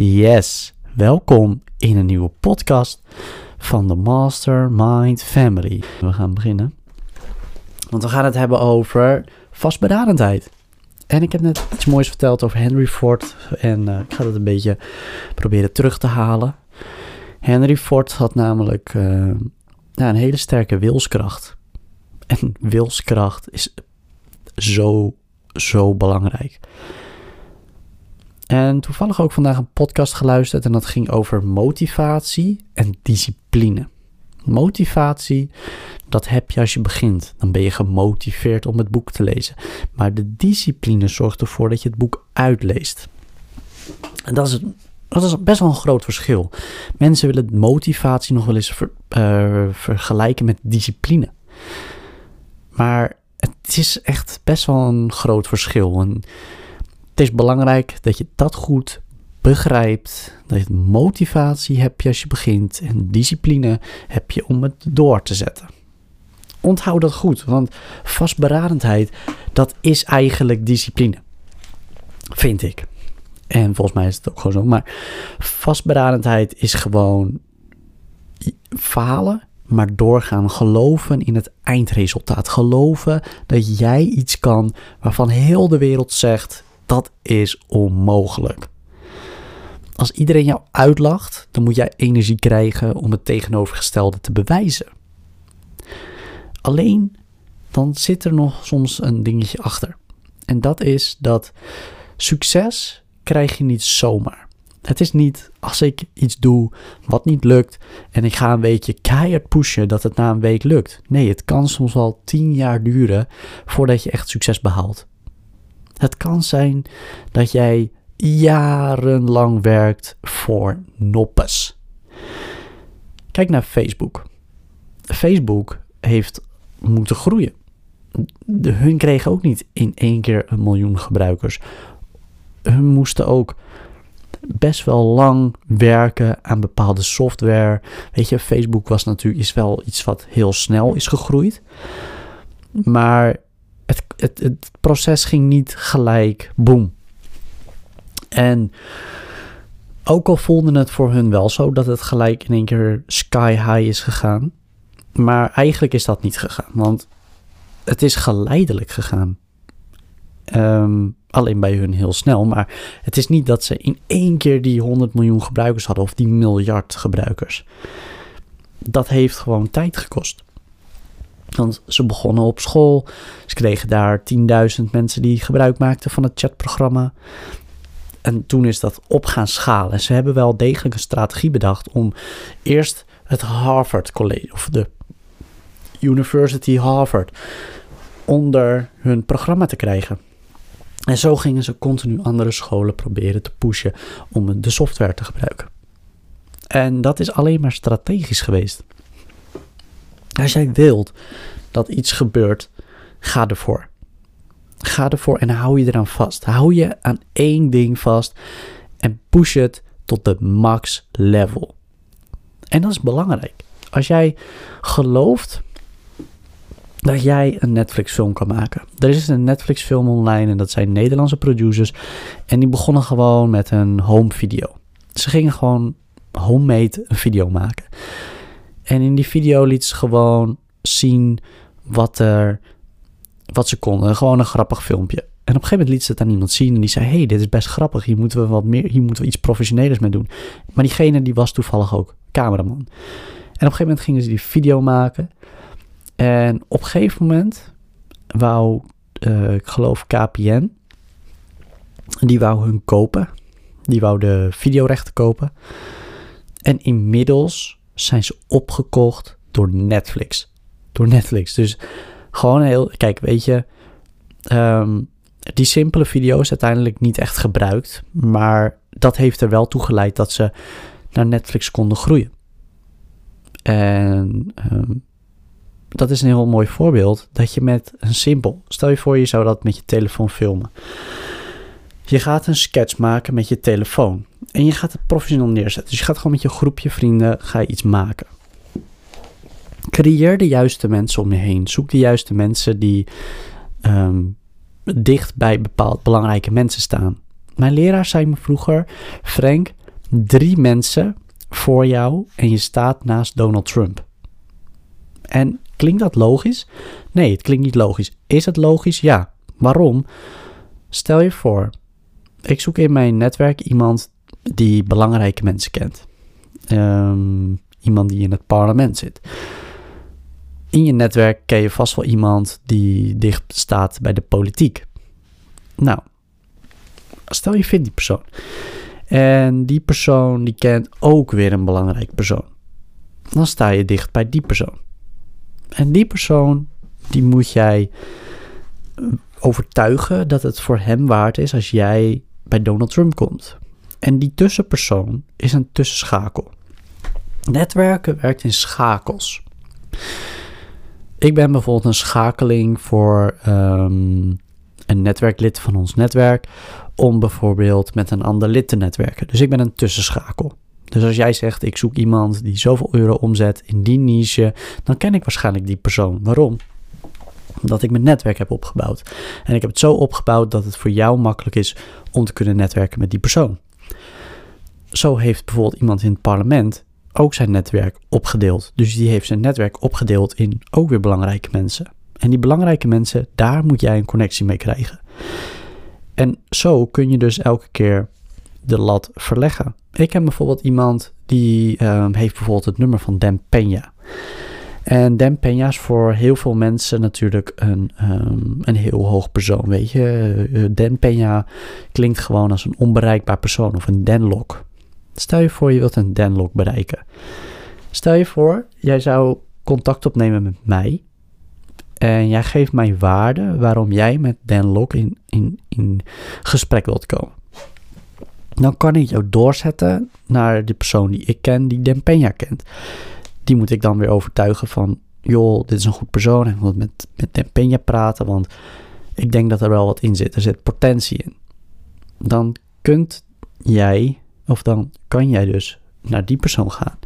Yes, welkom in een nieuwe podcast van de Mastermind Family. We gaan beginnen, want we gaan het hebben over vastberadenheid. En ik heb net iets moois verteld over Henry Ford en uh, ik ga het een beetje proberen terug te halen. Henry Ford had namelijk ja, een hele sterke wilskracht. En wilskracht is zo, zo belangrijk. En toevallig ook vandaag een podcast geluisterd en dat ging over motivatie en discipline. Motivatie, dat heb je als je begint. Dan ben je gemotiveerd om het boek te lezen. Maar de discipline zorgt ervoor dat je het boek uitleest. En dat is, dat is best wel een groot verschil. Mensen willen motivatie nog wel eens uh, vergelijken met discipline. Maar het is echt best wel een groot verschil. En het is belangrijk dat je dat goed begrijpt. Dat je motivatie heb je als je begint. En discipline heb je om het door te zetten. Onthoud dat goed, want vastberadenheid, dat is eigenlijk discipline. Vind ik. En volgens mij is het ook gewoon zo. Maar vastberadenheid is gewoon falen, maar doorgaan. Geloven in het eindresultaat. Geloven dat jij iets kan waarvan heel de wereld zegt: dat is onmogelijk. Als iedereen jou uitlacht, dan moet jij energie krijgen om het tegenovergestelde te bewijzen. Alleen dan zit er nog soms een dingetje achter. En dat is dat succes krijg je niet zomaar. Het is niet als ik iets doe wat niet lukt en ik ga een weekje keihard pushen dat het na een week lukt. Nee, het kan soms wel tien jaar duren voordat je echt succes behaalt. Het kan zijn dat jij jarenlang werkt voor noppes. Kijk naar Facebook. Facebook heeft moeten groeien. De, hun kregen ook niet in één keer een miljoen gebruikers. Hun moesten ook best wel lang werken aan bepaalde software. Weet je, Facebook was natuurlijk is wel iets wat heel snel is gegroeid. Maar het, het, het proces ging niet gelijk boom. En ook al voelde het voor hun wel zo dat het gelijk in één keer sky high is gegaan. Maar eigenlijk is dat niet gegaan, want het is geleidelijk gegaan. Um, alleen bij hun heel snel, maar het is niet dat ze in één keer die 100 miljoen gebruikers hadden of die miljard gebruikers. Dat heeft gewoon tijd gekost. Want ze begonnen op school, ze kregen daar 10.000 mensen die gebruik maakten van het chatprogramma. En toen is dat op gaan schalen. Ze hebben wel degelijk een strategie bedacht om eerst het Harvard College of de University Harvard onder hun programma te krijgen. En zo gingen ze continu andere scholen proberen te pushen om de software te gebruiken. En dat is alleen maar strategisch geweest. Als jij wilt dat iets gebeurt, ga ervoor. Ga ervoor en hou je eraan vast. Hou je aan één ding vast en push het tot de max level. En dat is belangrijk. Als jij gelooft dat jij een Netflix film kan maken. Er is een Netflix film online en dat zijn Nederlandse producers. En die begonnen gewoon met een home video. Ze gingen gewoon homemade een video maken. En in die video liet ze gewoon zien wat, er, wat ze konden. Gewoon een grappig filmpje. En op een gegeven moment liet ze het aan iemand zien en die zei: hey, dit is best grappig. Hier moeten we wat meer, hier moeten we iets professionelers mee doen. Maar diegene die was toevallig ook cameraman. En op een gegeven moment gingen ze die video maken. En op een gegeven moment wou, uh, ik geloof KPN, die wou hun kopen. Die wou de videorechten kopen. En inmiddels zijn ze opgekocht door Netflix. Door Netflix. Dus gewoon heel, kijk, weet je, um, die simpele video's uiteindelijk niet echt gebruikt. Maar dat heeft er wel toe geleid dat ze naar Netflix konden groeien. En um, dat is een heel mooi voorbeeld. Dat je met een simpel, stel je voor je zou dat met je telefoon filmen. Je gaat een sketch maken met je telefoon. En je gaat het professioneel neerzetten. Dus je gaat gewoon met je groepje vrienden ga je iets maken. Creëer de juiste mensen om je heen. Zoek de juiste mensen die um, dicht bij bepaald belangrijke mensen staan. Mijn leraar zei me vroeger: Frank, drie mensen voor jou en je staat naast Donald Trump. En klinkt dat logisch? Nee, het klinkt niet logisch. Is het logisch? Ja. Waarom? Stel je voor, ik zoek in mijn netwerk iemand die belangrijke mensen kent. Ehm, iemand die in het parlement zit. In je netwerk ken je vast wel iemand die dicht staat bij de politiek. Nou, stel je vindt die persoon. En die persoon die kent ook weer een belangrijk persoon. Dan sta je dicht bij die persoon. En die persoon, die moet jij eh, overtuigen dat het voor hem waard is als jij bij Donald Trump komt. En die tussenpersoon is een tussenschakel. Netwerken werkt in schakels. Ik ben bijvoorbeeld een schakeling voor um, een netwerklid van ons netwerk om bijvoorbeeld met een ander lid te netwerken. Dus ik ben een tussenschakel. Dus als jij zegt, ik zoek iemand die zoveel euro omzet in die niche, dan ken ik waarschijnlijk die persoon. Waarom? Omdat ik mijn netwerk heb opgebouwd. En ik heb het zo opgebouwd dat het voor jou makkelijk is om te kunnen netwerken met die persoon. Zo heeft bijvoorbeeld iemand in het parlement ook zijn netwerk opgedeeld. Dus die heeft zijn netwerk opgedeeld in ook weer belangrijke mensen. En die belangrijke mensen, daar moet jij een connectie mee krijgen. En zo kun je dus elke keer de lat verleggen. Ik heb bijvoorbeeld iemand die um, heeft bijvoorbeeld het nummer van Dan Peña. En Dan Peña is voor heel veel mensen natuurlijk een, um, een heel hoog persoon, weet je. Uh, Dan Peña klinkt gewoon als een onbereikbaar persoon of een Denlock. Stel je voor je wilt een Denlock bereiken. Stel je voor, jij zou contact opnemen met mij. En jij geeft mij waarde waarom jij met Denlock in, in, in gesprek wilt komen dan kan ik jou doorzetten naar de persoon die ik ken, die Den Peña kent. Die moet ik dan weer overtuigen van, joh, dit is een goed persoon ik moet met, met Peña praten, want ik denk dat er wel wat in zit. Er zit potentie in. Dan kunt jij, of dan kan jij dus naar die persoon gaan.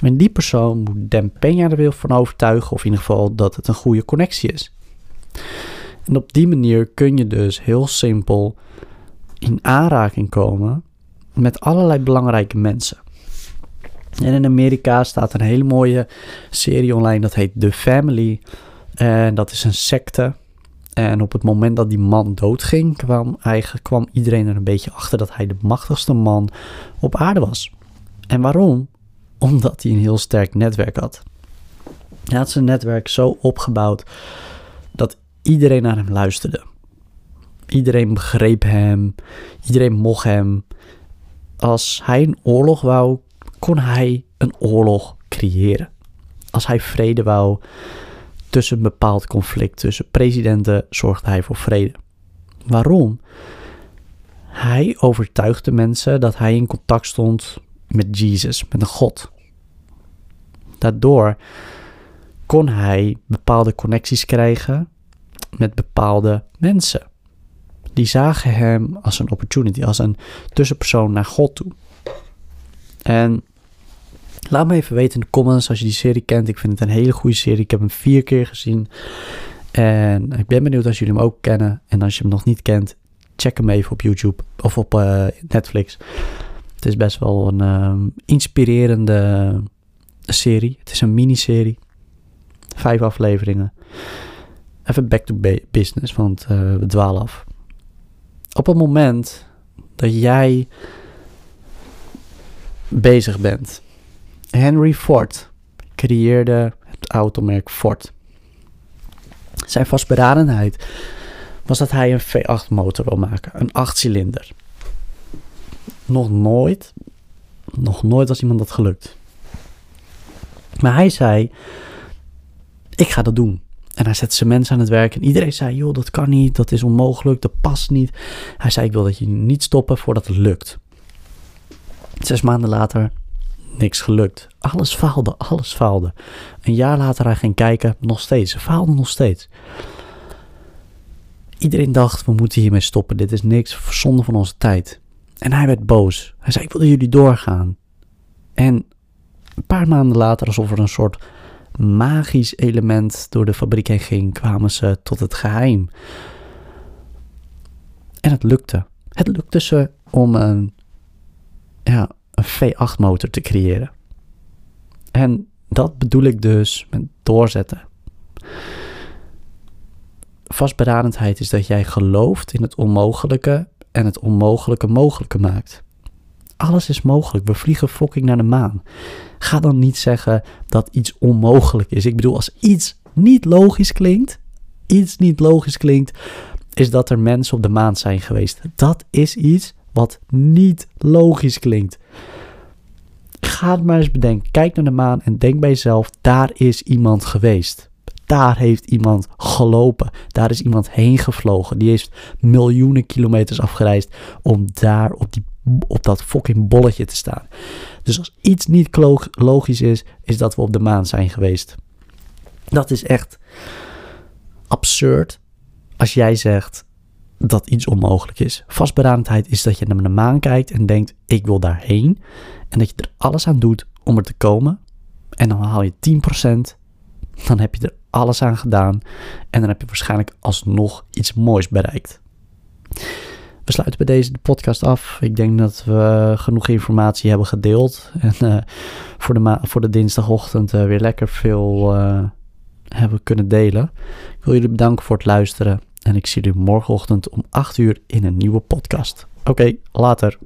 En die persoon moet Den Peña er weer van overtuigen, of in ieder geval dat het een goede connectie is. En op die manier kun je dus heel simpel in aanraking komen met allerlei belangrijke mensen. En in Amerika staat een hele mooie serie online, dat heet The Family. En dat is een secte. En op het moment dat die man doodging, kwam, eigenlijk, kwam iedereen er een beetje achter dat hij de machtigste man op aarde was. En waarom? Omdat hij een heel sterk netwerk had. Hij had zijn netwerk zo opgebouwd dat iedereen naar hem luisterde. Iedereen begreep hem, iedereen mocht hem als hij een oorlog wou, kon hij een oorlog creëren. Als hij vrede wou tussen een bepaald conflict tussen presidenten, zorgde hij voor vrede. Waarom? Hij overtuigde mensen dat hij in contact stond met Jezus, met een God. Daardoor kon hij bepaalde connecties krijgen met bepaalde mensen die zagen hem als een opportunity, als een tussenpersoon naar God toe. En laat me even weten in de comments als je die serie kent. Ik vind het een hele goede serie. Ik heb hem vier keer gezien. En ik ben benieuwd als jullie hem ook kennen. En als je hem nog niet kent, check hem even op YouTube of op uh, Netflix. Het is best wel een um, inspirerende serie. Het is een miniserie. Vijf afleveringen. Even back to business, want uh, we dwalen af op het moment dat jij bezig bent. Henry Ford creëerde het automerk Ford. Zijn vastberadenheid was dat hij een V8 motor wil maken, een 8 cilinder. Nog nooit, nog nooit was iemand dat gelukt. Maar hij zei: Ik ga dat doen. En hij zette zijn mensen aan het werk. En iedereen zei: joh, dat kan niet, dat is onmogelijk, dat past niet. Hij zei: ik wil dat je niet stoppen voordat het lukt. Zes maanden later, niks gelukt. Alles faalde, alles faalde. Een jaar later hij ging kijken, nog steeds. Ze faalden nog steeds. Iedereen dacht, we moeten hiermee stoppen. Dit is niks, zonde van onze tijd. En hij werd boos. Hij zei, ik wil jullie doorgaan. En een paar maanden later, alsof er een soort magisch element door de fabriek heen ging, kwamen ze tot het geheim. En het lukte. Het lukte ze om een, ja, een V8-motor te creëren. En dat bedoel ik dus met doorzetten. Vastberadenheid is dat jij gelooft in het onmogelijke en het onmogelijke mogelijke maakt. Alles is mogelijk. We vliegen fucking naar de maan. Ga dan niet zeggen dat iets onmogelijk is. Ik bedoel, als iets niet logisch klinkt, iets niet logisch klinkt, is dat er mensen op de maan zijn geweest. Dat is iets wat niet logisch klinkt. Ga het maar eens bedenken. Kijk naar de maan en denk bij jezelf: daar is iemand geweest. Daar heeft iemand gelopen. Daar is iemand heen gevlogen. Die heeft miljoenen kilometers afgereisd om daar op, die, op dat fucking bolletje te staan. Dus als iets niet logisch is, is dat we op de maan zijn geweest. Dat is echt absurd als jij zegt dat iets onmogelijk is. Vastberadenheid is dat je naar de maan kijkt en denkt: ik wil daarheen. En dat je er alles aan doet om er te komen. En dan haal je 10%. Dan heb je er alles aan gedaan. En dan heb je waarschijnlijk alsnog iets moois bereikt. We sluiten bij deze de podcast af. Ik denk dat we genoeg informatie hebben gedeeld. En uh, voor, de voor de dinsdagochtend uh, weer lekker veel uh, hebben kunnen delen. Ik wil jullie bedanken voor het luisteren. En ik zie jullie morgenochtend om 8 uur in een nieuwe podcast. Oké, later.